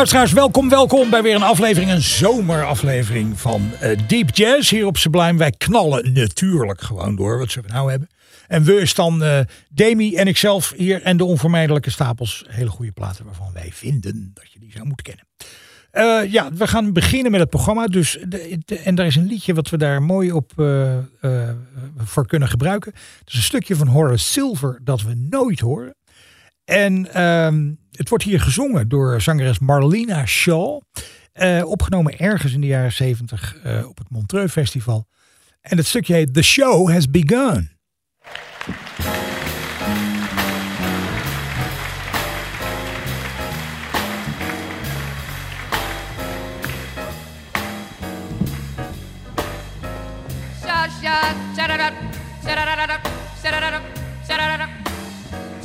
Luisteraars, welkom, welkom bij weer een aflevering, een zomeraflevering van eh, Deep Jazz hier op Sublime. Wij knallen natuurlijk gewoon door, wat we nou hebben. En we is dan eh Demi en ikzelf hier en de onvermijdelijke stapels. Hele goede platen waarvan wij vinden dat je die zou moeten kennen. Eh, ja, we gaan beginnen met het programma. Dus en daar is een liedje wat we daar mooi op voor kunnen gebruiken. Het is een stukje van Horace Silver dat we nooit horen. En ehm, het wordt hier gezongen door zangeres Marlena Shaw. Eh, opgenomen ergens in de jaren zeventig eh, op het Montreux Festival. En het stukje heet The Show Has Begun.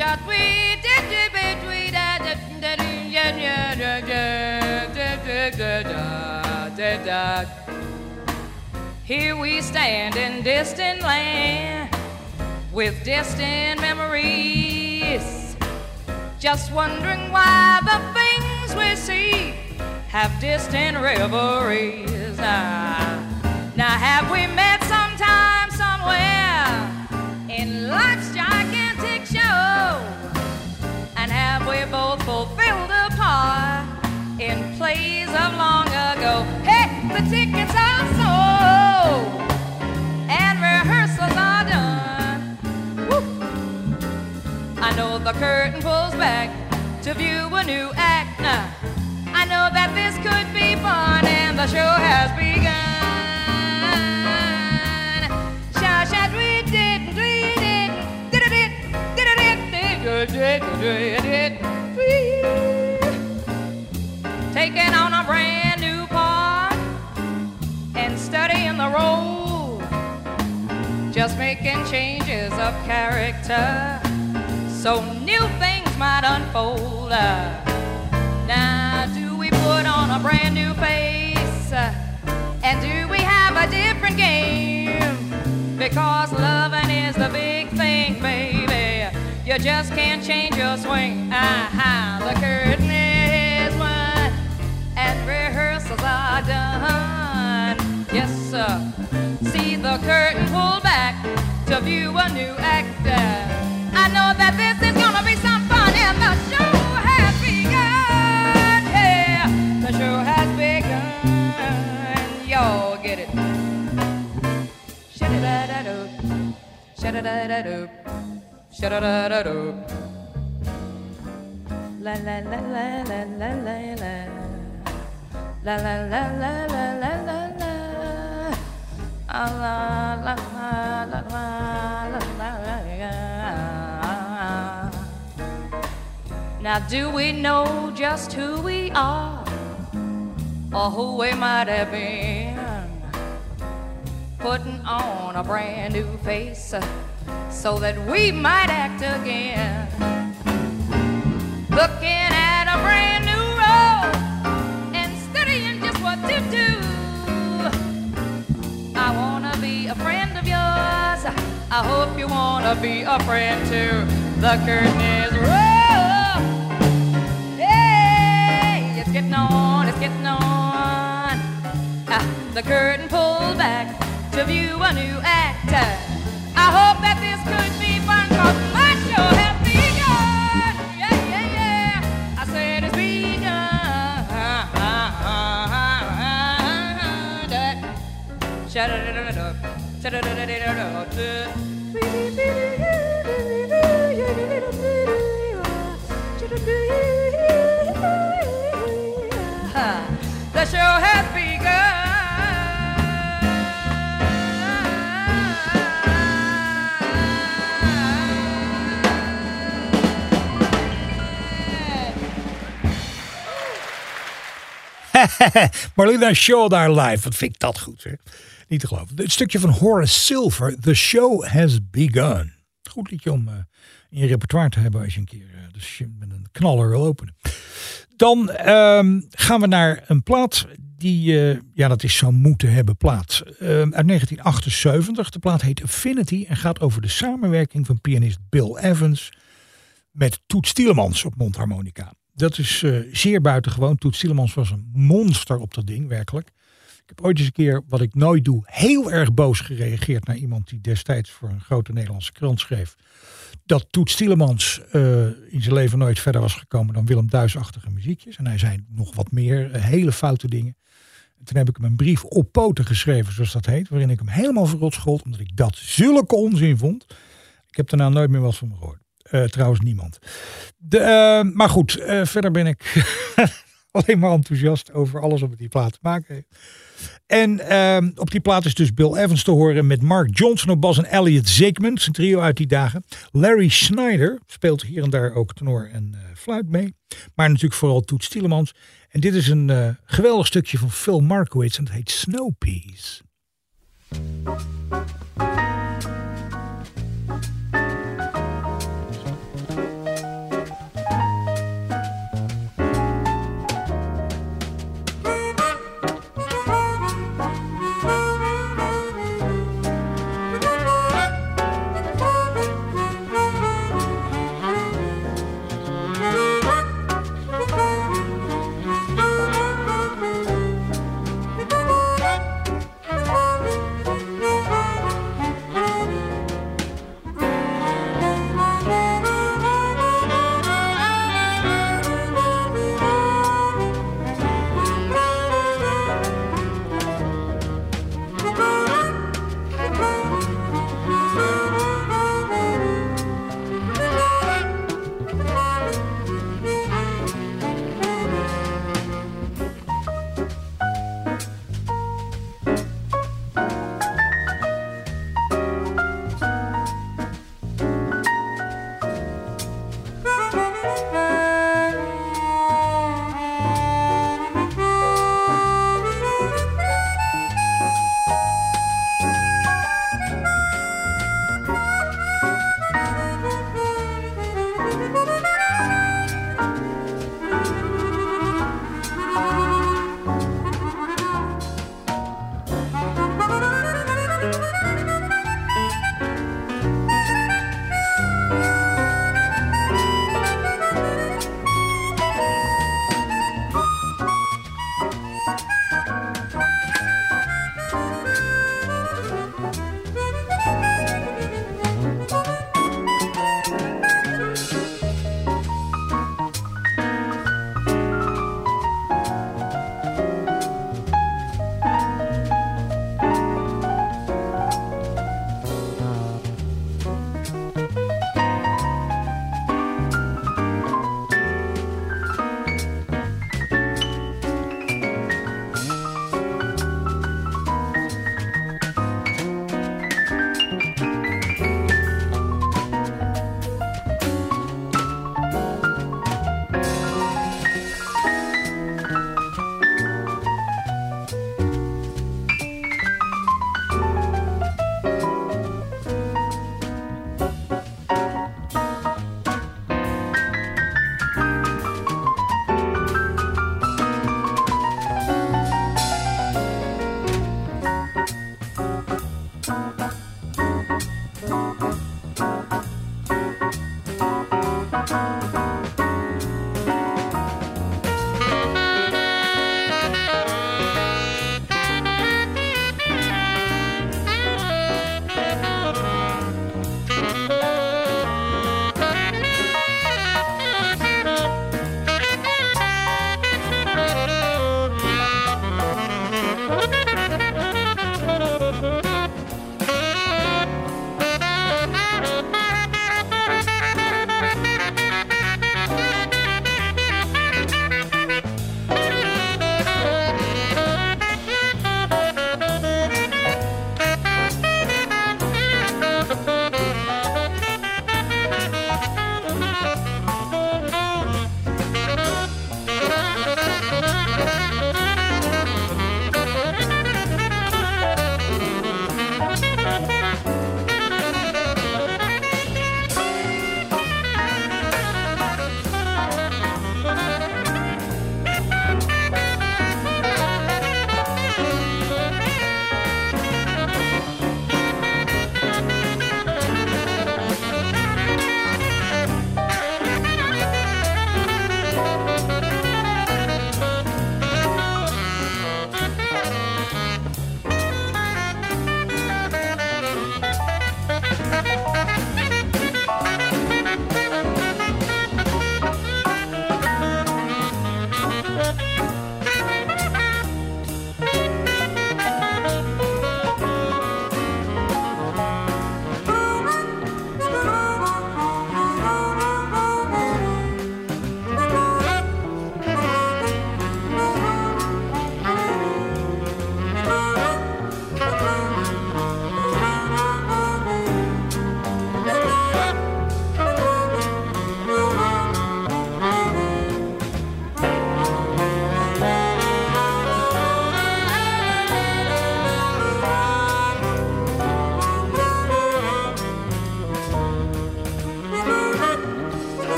Shut, Here we stand in distant land with distant memories. Just wondering why the things we see have distant reveries. Now, now have we met plays of long ago? Hey, the tickets are sold and rehearsals are done. Woo! I know the curtain pulls back to view a new act. Now, I know that this could be fun and the show has begun. Sha sha we did we did did it did it did it did it Taking on a brand new part and studying the role just making changes of character so new things might unfold. Now, do we put on a brand new face? And do we have a different game? Because loving is the big thing, baby. You just can't change your swing. Aha, the curtain rehearsals are done. Yes, sir. See the curtain pull back to view a new actor. I know that this is gonna be some fun, and the show has begun. Yeah, the show has begun. Y'all get it. Shut-a-da-da-do. Shut-a-da-da-do. Shut-a-da-da-do. La la la la la la la la. La la la la la la la la. Ah, la la la la la la la la la. Now do we know just who we are or who we might have been? Putting on a brand new face uh, so that we might act again. I hope you wanna be a friend too. The curtain is rolled. Hey, it's getting on, it's getting on. Ah, the curtain pulled back to view a new actor. I hope that this could be fun, cause my show has begun. Yeah, yeah, yeah. I said it's begun. Shut-a-da-da-da-da. Shut-a-da-da-da-da. The show has begun. Marlena Shaw daar live. Wat vind ik dat goed, hè? Niet te geloven. Het stukje van Horace Silver. The show has begun. Goed liedje om uh, in je repertoire te hebben als je een keer uh, dus je met een knaller wil openen. Dan um, gaan we naar een plaat die, uh, ja, dat is zo moeten hebben plaat. uit 1978. De plaat heet Affinity en gaat over de samenwerking van pianist Bill Evans met Toet Stielemans op mondharmonica. Dat is zeer buitengewoon. Toet Stielemans was een monster op dat ding, werkelijk. Heb ooit eens een keer, wat ik nooit doe, heel erg boos gereageerd naar iemand die destijds voor een grote Nederlandse krant schreef. Dat Toet Stielemans uh, in zijn leven nooit verder was gekomen dan Willem Duisachtige muziekjes. En hij zei nog wat meer, uh, hele foute dingen. En toen heb ik hem een brief op poten geschreven, zoals dat heet. Waarin ik hem helemaal verrot schold, omdat ik dat zulke onzin vond. Ik heb daarna nooit meer wat van me gehoord. Uh, trouwens niemand. De, maar goed, verder ben ik alleen maar enthousiast over alles wat die plaat te maken heeft. En ehm, op die plaat is dus Bill Evans te horen met Mark Johnson op bas en Elliot Zygmunt, een trio uit die dagen. Larry Schneider speelt hier en daar ook tenor en fluit mee. Maar natuurlijk vooral Toet Stielemans. En dit is een geweldig stukje van Phil Markowitz en het heet Snow Peas.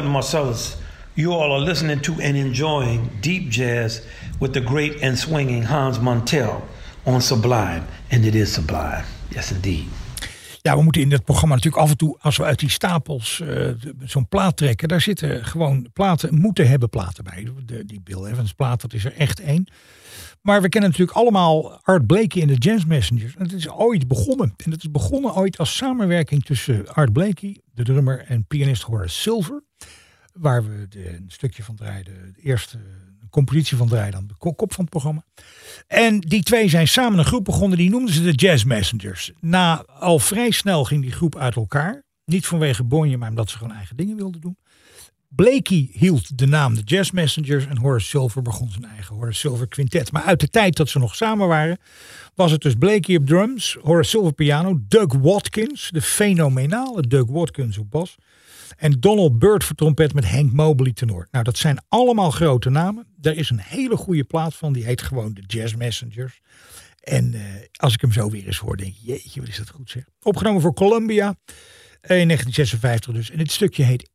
Marcellus. You all are listening to and enjoying deep jazz with the great and swinging Hans Montel on Sublime. And it is sublime. Yes, indeed. Ja, we moeten in dit programma natuurlijk af en toe, als we uit die stapels eh, zo'n plaat trekken, daar zitten gewoon platen, moeten hebben platen bij. De, die Bill Evans plaat, dat is er echt één. Maar we kennen natuurlijk allemaal Art Blakey en de Jazz Messengers. En het is ooit begonnen. En het is begonnen ooit als samenwerking tussen Art Blakey, de drummer, en pianist Horace Silver. Waar we een stukje van draaiden, de eerste compositie van draaiden, dan de kop van het programma. En die twee zijn samen een groep begonnen, die noemden ze de Jazz Messengers. Na al vrij snel ging die groep uit elkaar. Niet vanwege Bonje, maar omdat ze gewoon eigen dingen wilden doen. Blakey hield de naam de Jazz Messengers en Horace Silver begon zijn eigen Horace Silver Quintet. Maar uit de tijd dat ze nog samen waren, was het dus Blakey op drums, Horace Silver piano, Doug Watkins, de fenomenale Doug Watkins op bas. En Donald Byrd voor trompet met Hank Mobley tenor. Nou, dat zijn allemaal grote namen. Er is een hele goede plaat van, die heet gewoon de Jazz Messengers. En eh, als ik hem zo weer eens hoor, denk ik, jeetje, wat is dat goed zeg. Opgenomen voor Columbia in 1956 dus. En dit stukje heet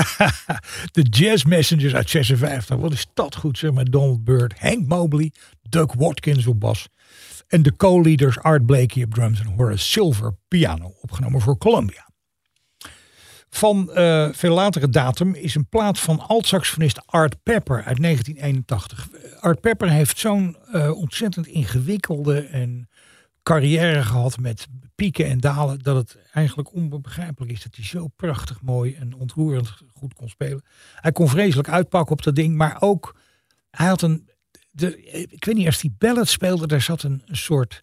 De Jazz Messengers uit 56. Wat is dat goed zeg maar. Donald Byrd, Hank Mobley, Doug Watkins op bas. En de co-leaders Art Blakey op drums en Horace Silver piano. Opgenomen voor Columbia. Van uh, veel latere datum is een plaat van alt-saxofonist Art Pepper uit 1981. Art Pepper heeft zo'n uh, ontzettend ingewikkelde en carrière gehad met pieken en dalen. Dat het eigenlijk onbegrijpelijk is dat hij zo prachtig mooi en ontroerend goed kon spelen. Hij kon vreselijk uitpakken op dat ding, maar ook hij had een. De, ik weet niet, als hij ballet speelde, daar zat een, soort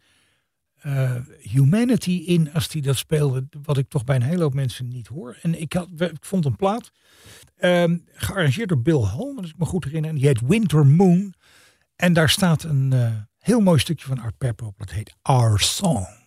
uh, humanity in als hij dat speelde. Wat ik toch bij een hele hoop mensen niet hoor. En ik, had, ik vond een plaat. Um, gearrangeerd door Bill Holm, als ik me goed herinner. En die heet Winter Moon. En daar staat een uh, heel mooi stukje van Art Pepper op. Dat heet Our Song.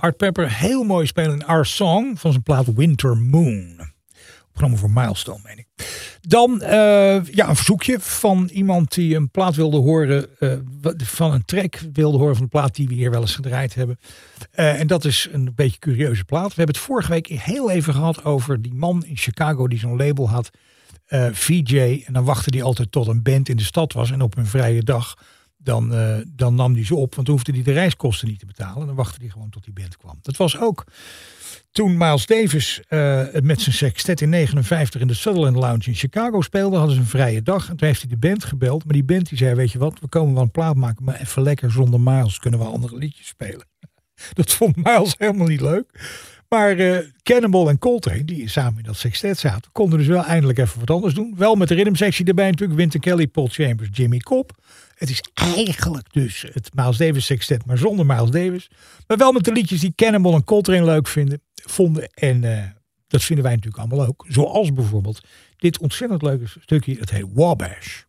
Art Pepper, heel mooi spelen in Our Song van zijn plaat Winter Moon. Opgenomen voor Milestone, meen ik. Dan eh, ja, een verzoekje van iemand die een plaat wilde horen, eh, van een track wilde horen van een plaat die we hier wel eens gedraaid hebben. Eh, en dat is een beetje een curieuze plaat. We hebben het vorige week heel even gehad over die man in Chicago die zo'n label had, VJ. En dan wachtte hij altijd tot een band in de stad was en op een vrije dag dan, uh, dan nam hij ze op, want dan hoefde hij de reiskosten niet te betalen. Dan wachtte hij gewoon tot die band kwam. Dat was ook toen Miles Davis uh, met zijn sextet in 59 in de Sutherland Lounge in Chicago speelde, hadden ze een vrije dag. En toen heeft hij de band gebeld. Maar die band die zei, weet je wat, we komen wel een plaat maken, maar even lekker zonder Miles kunnen we andere liedjes spelen. Dat vond Miles helemaal niet leuk. Maar uh, Cannonball en Coltrane, die samen in dat sextet zaten, konden dus wel eindelijk even wat anders doen. Wel met de rhythmsectie erbij natuurlijk. Winter Kelly, Paul Chambers, Jimmy Cobb. Het is eigenlijk dus het Miles Davis sextet, maar zonder Miles Davis. Maar wel met de liedjes die Cannonball en Coltrane leuk vinden, vonden. En uh, dat vinden wij natuurlijk allemaal ook. Zoals bijvoorbeeld dit ontzettend leuke stukje. Het heet Wabash.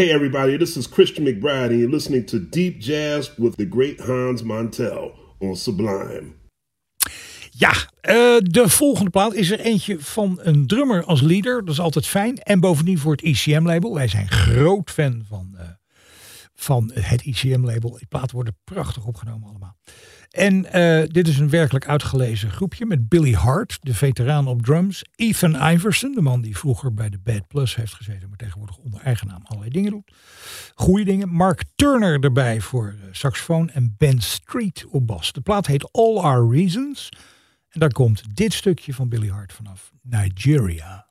Hey, everybody, this is Christian McBride, and you're listening to Deep Jazz with the great Hans Montel on Sublime. Ja, eh, de volgende plaat is er eentje van een drummer als leader. Dat is altijd fijn. En bovendien voor het ICM-label. Wij zijn groot fan van, eh, van het ICM-label. Die platen worden prachtig opgenomen allemaal. En eh, dit is een werkelijk uitgelezen groepje met Billy Hart, de veteraan op drums. Ethan Iverson, de man die vroeger bij de Bad Plus heeft gezeten, maar tegenwoordig onder eigen naam allerlei dingen doet. Goeie dingen. Mark Turner erbij voor eh, saxofoon en Ben Street op bas. De plaat heet All Our Reasons. En daar komt dit stukje van Billy Hart vanaf. Nigeria.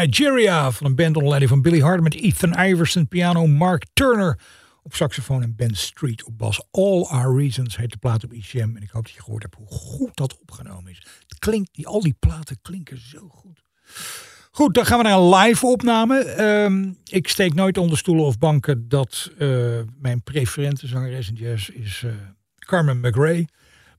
Nigeria van een band onder leiding van Billy Hart met Ethan Iverson piano, Mark Turner op saxofoon en Ben Street op bas. All Our Reasons heet de plaat op ICM en ik hoop dat je gehoord hebt hoe goed dat opgenomen is. Het klinkt, die, al die platen klinken zo goed. Goed, dan gaan we naar een live opname. Ehm, ik steek nooit onder stoelen of banken dat eh, mijn preferente zangeres in jazz is eh, Carmen McRae.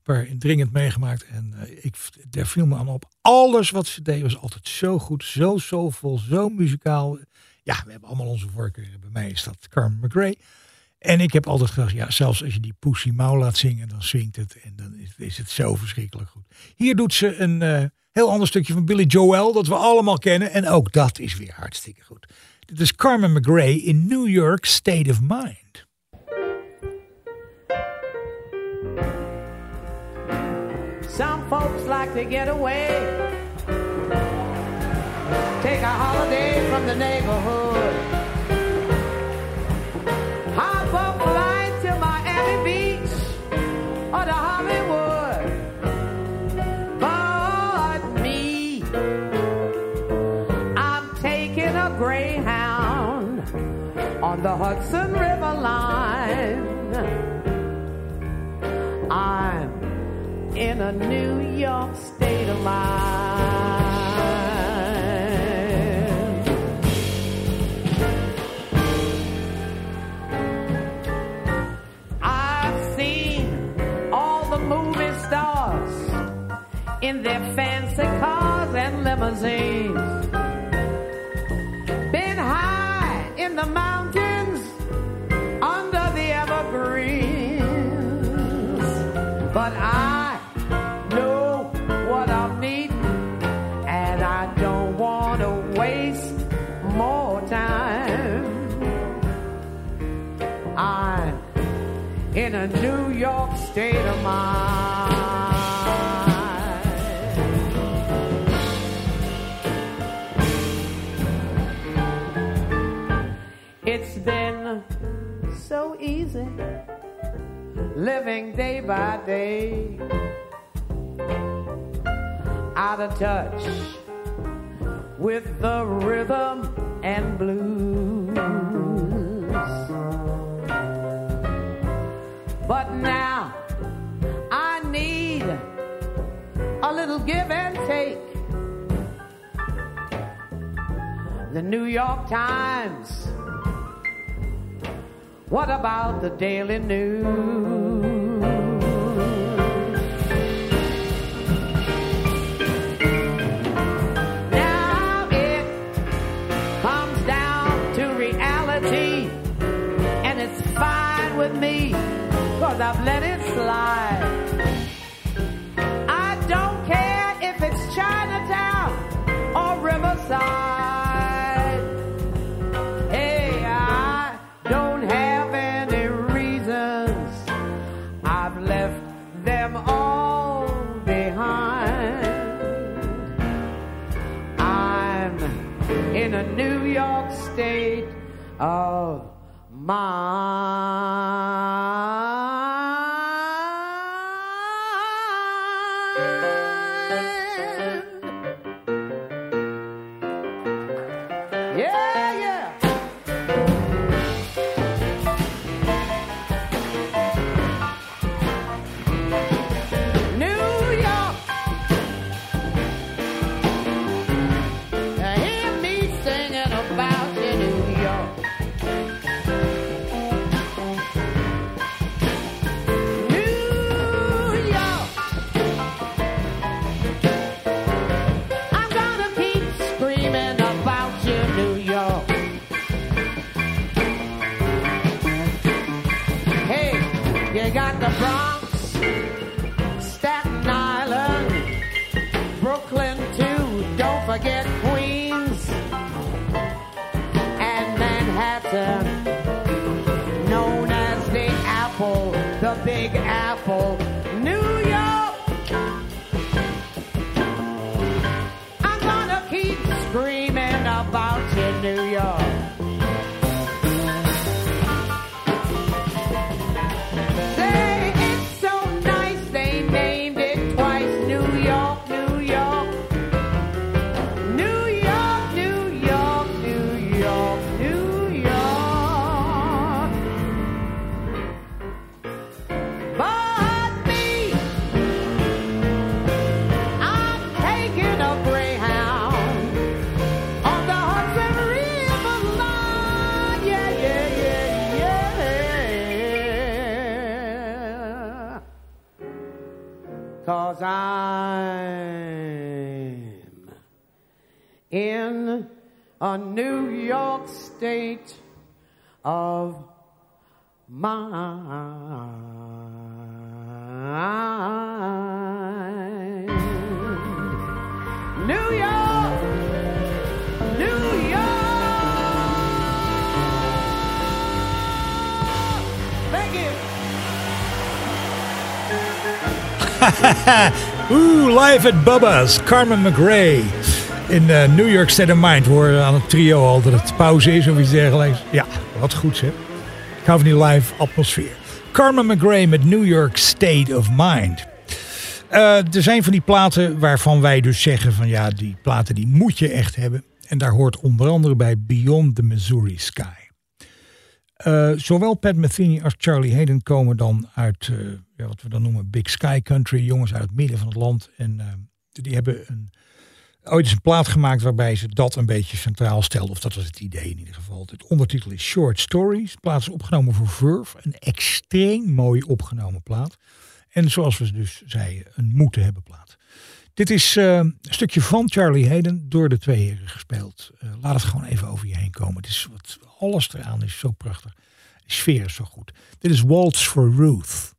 Waar dringend meegemaakt. En eh, ik, daar viel me aan op. Alles wat ze deed was altijd zo goed, zo soulvol, zo muzikaal. Ja, we hebben allemaal onze voorkeuren. Bij mij is dat Carmen McRae. En ik heb altijd gedacht, ja, zelfs als je die Pussy Mau laat zingen, dan swingt het. En dan is, is het zo verschrikkelijk goed. Hier doet ze een eh, heel ander stukje van Billy Joel, dat we allemaal kennen. En ook dat is weer hartstikke goed. Dit is Carmen McRae in New York State of Mind. Some folks like to get away, take a holiday from the neighborhood. Hop a flight to Miami Beach or to Hollywood. But me, I'm taking a Greyhound on the Hudson River line. In a New York state of mind. I've seen all the movie stars in their fancy cars and limousines. In a New York state of mind. It's been so easy living day by day, out of touch with the rhythm and blues. But now I need a little give and take. The New York Times. What about the Daily News? Now it comes down to reality, and it's fine with me, cause I've let it slide. I don't care if it's Chinatown or Riverside. Hey, I don't have any reasons. I've left them all behind. I'm in a New York state of mind. Big Apple, a New York state of mind. New York, New York. Thank you. Oeh, live at Bubba's. Carmen McRae. In eh, New York State of Mind. Horen aan het trio al dat het pauze is of iets dergelijks. Ja, wat goed hè. Ik hou van die live atmosfeer. Carmen McRae met New York State of Mind. Eh, er zijn van die platen waarvan wij dus zeggen van ja, die platen die moet je echt hebben. En daar hoort onder andere bij Beyond the Missouri Sky. Eh, zowel Pat Metheny als Charlie Hayden komen dan uit ja, wat we dan noemen Big Sky Country, jongens uit het midden van het land. En die hebben een, ooit eens een plaat gemaakt waarbij ze dat een beetje centraal stelden. Of dat was het idee in ieder geval. Het ondertitel is Short Stories. De plaat is opgenomen voor Verve. Een extreem mooi opgenomen plaat. En zoals we dus zeiden, een moeten hebben plaat. Dit is eh, een stukje van Charlie Hayden door de twee heren gespeeld. Eh, laat het gewoon even over je heen komen. Het is wat, alles eraan is zo prachtig. De sfeer is zo goed. Dit is Waltz for Ruth.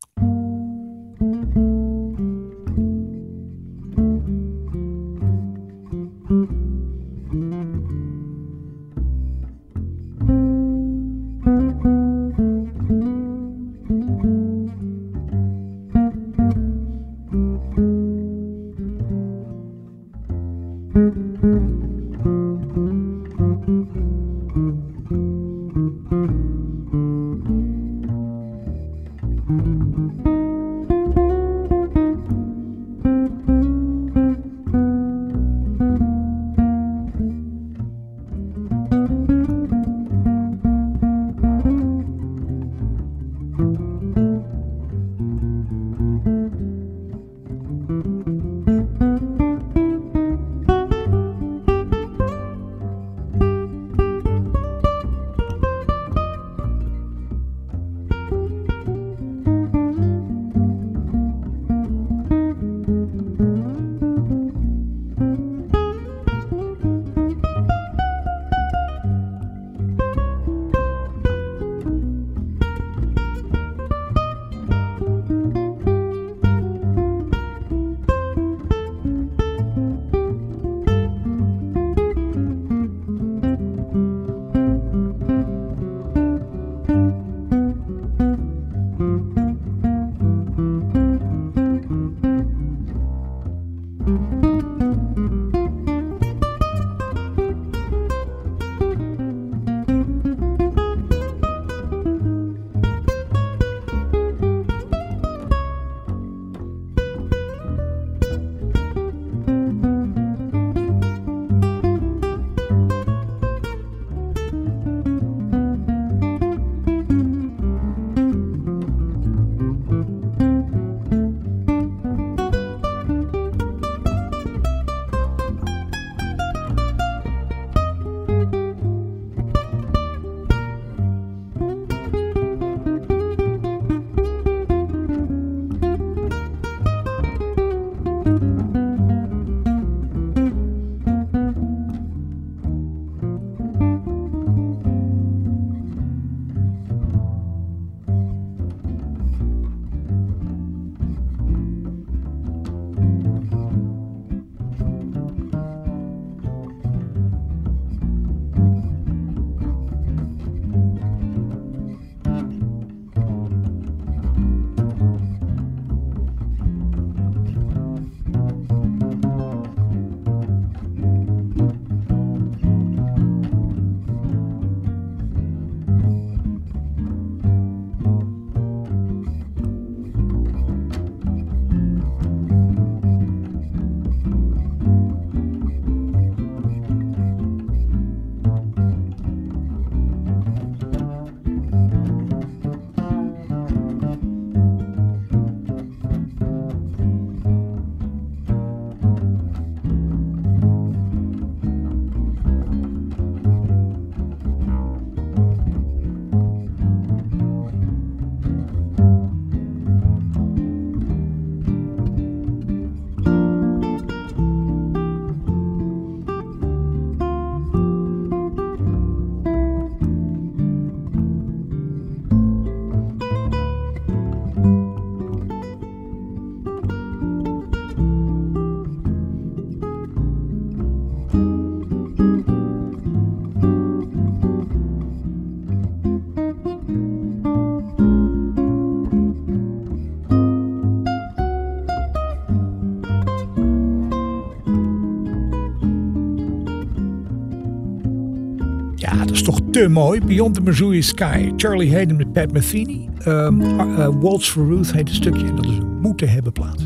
Te mooi. Beyond the Missouri Sky. Charlie Hayden met Pat Metheny. Um, Waltz for Ruth heet het stukje. En dat is een moeten hebben plaat.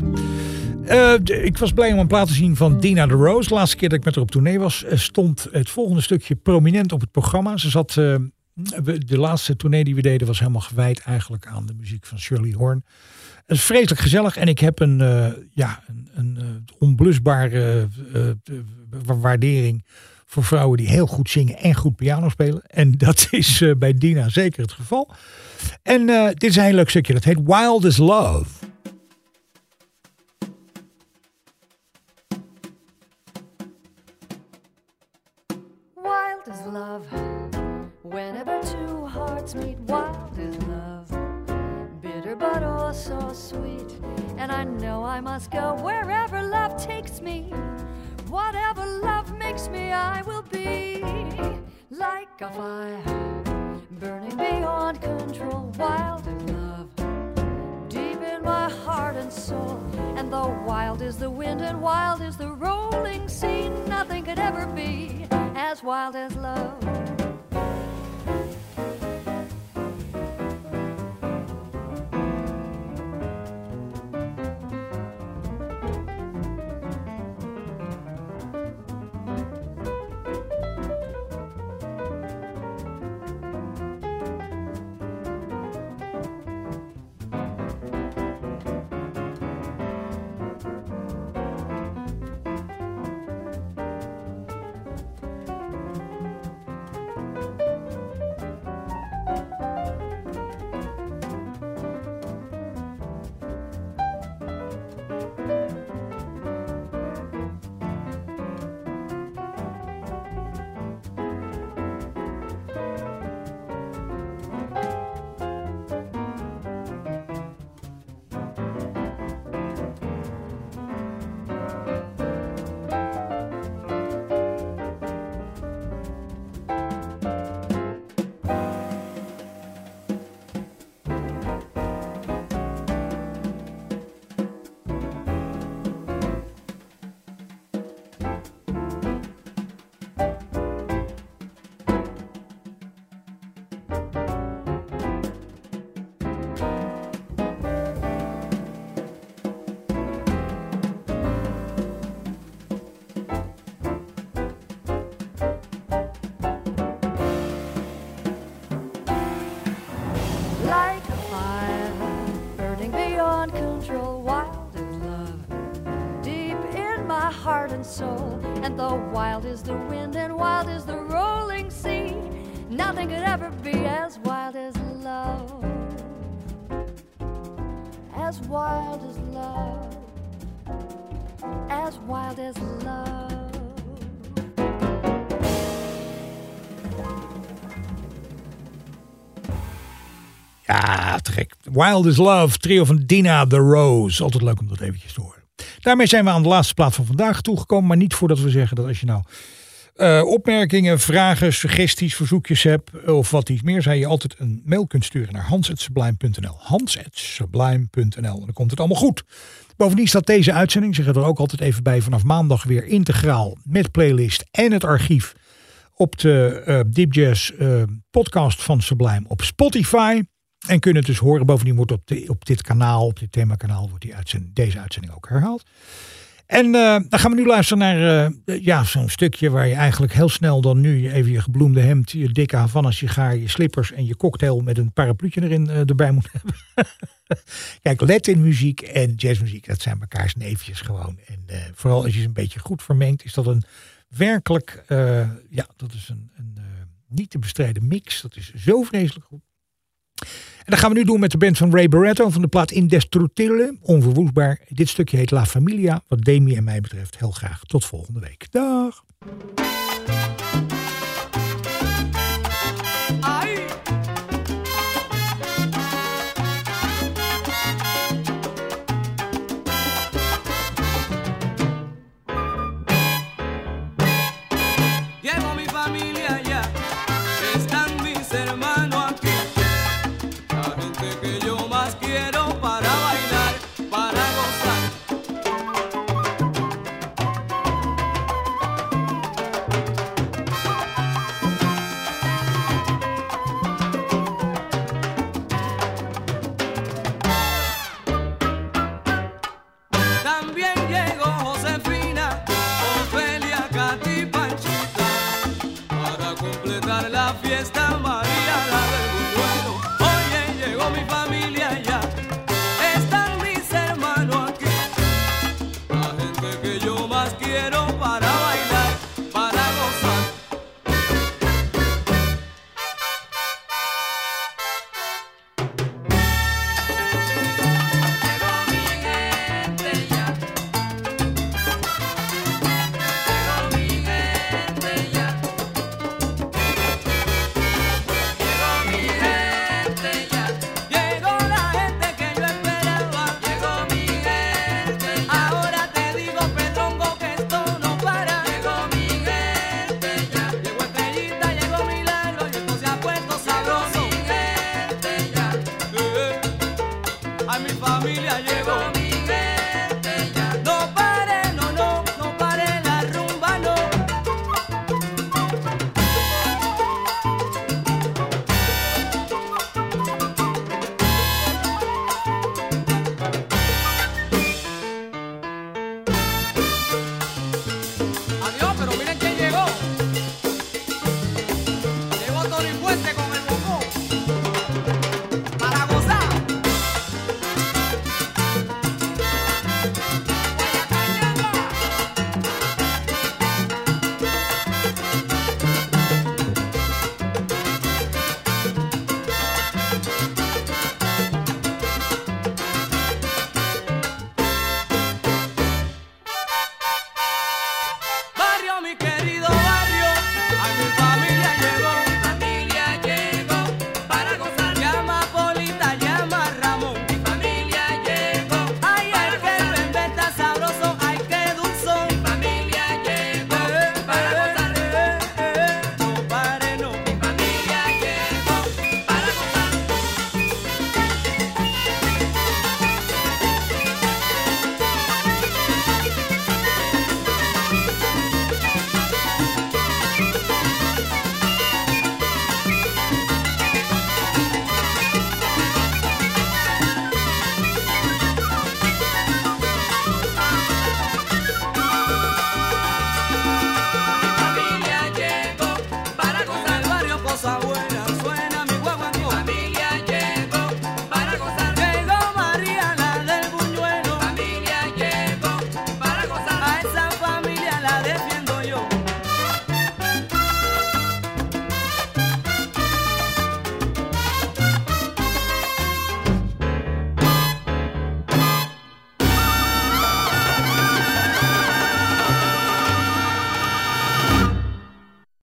De- ik was blij om een plaat te zien van Dina de Rose. Laatste keer dat ik met haar op tournee was, eh, stond het volgende stukje prominent op het programma. Ze zat, eh, de laatste tournee die we deden was helemaal gewijd eigenlijk aan de muziek van Shirley Horn. Het is vreselijk gezellig en ik heb een, eh, ja, een, een eh, onblusbare eh, eh, wa- waardering voor vrouwen die heel goed zingen en goed piano spelen. En dat is eh, bij Dina zeker het geval. En eh, dit is een heel leuk stukje, dat heet Wild as Love. Wild is love. Whenever two hearts meet, wild is love. Bitter but oh so sweet. And I know I must go wherever love takes me. Whatever love makes me, I will be like a fire burning beyond control. Wild is love deep in my heart and soul. And though wild is the wind and wild is the rolling sea, nothing could ever be as wild as love. Wild is Love, trio van Dina the Rose. Altijd leuk om dat eventjes te horen. Daarmee zijn we aan de laatste plaat van vandaag toegekomen. Maar niet voordat we zeggen dat als je nou eh, opmerkingen, vragen, suggesties, verzoekjes hebt... of wat iets meer, zou je altijd een mail kunt sturen naar hans.sublime.nl. Hans.sublime.nl. En dan komt het allemaal goed. Bovendien staat deze uitzending, zeg er ook altijd even bij... vanaf maandag weer integraal met playlist en het archief... op de eh, Deep Jazz eh, podcast van Sublime op Spotify... En kunnen het dus horen. Bovendien wordt op, op dit kanaal, op dit themakanaal, wordt die uitzending, deze uitzending ook herhaald. En eh, dan gaan we nu luisteren naar eh, ja, zo'n stukje waar je eigenlijk heel snel dan nu even je gebloemde hemd, je dikke Havana sigaar, je slippers en je cocktail met een parapluutje erin eh, erbij moet hebben. Kijk, Latin muziek en jazzmuziek, dat zijn mekaars neefjes gewoon. En vooral als je ze een beetje goed vermengt, is dat een werkelijk, ja, dat is een, een niet te bestrijden mix. Dat is zo vreselijk goed. Dat gaan we nu doen met de band van Ray Barretto van de plaat Indestructible, onverwoestbaar. Dit stukje heet La Familia, wat Demi en mij betreft heel graag. Tot volgende week. Dag!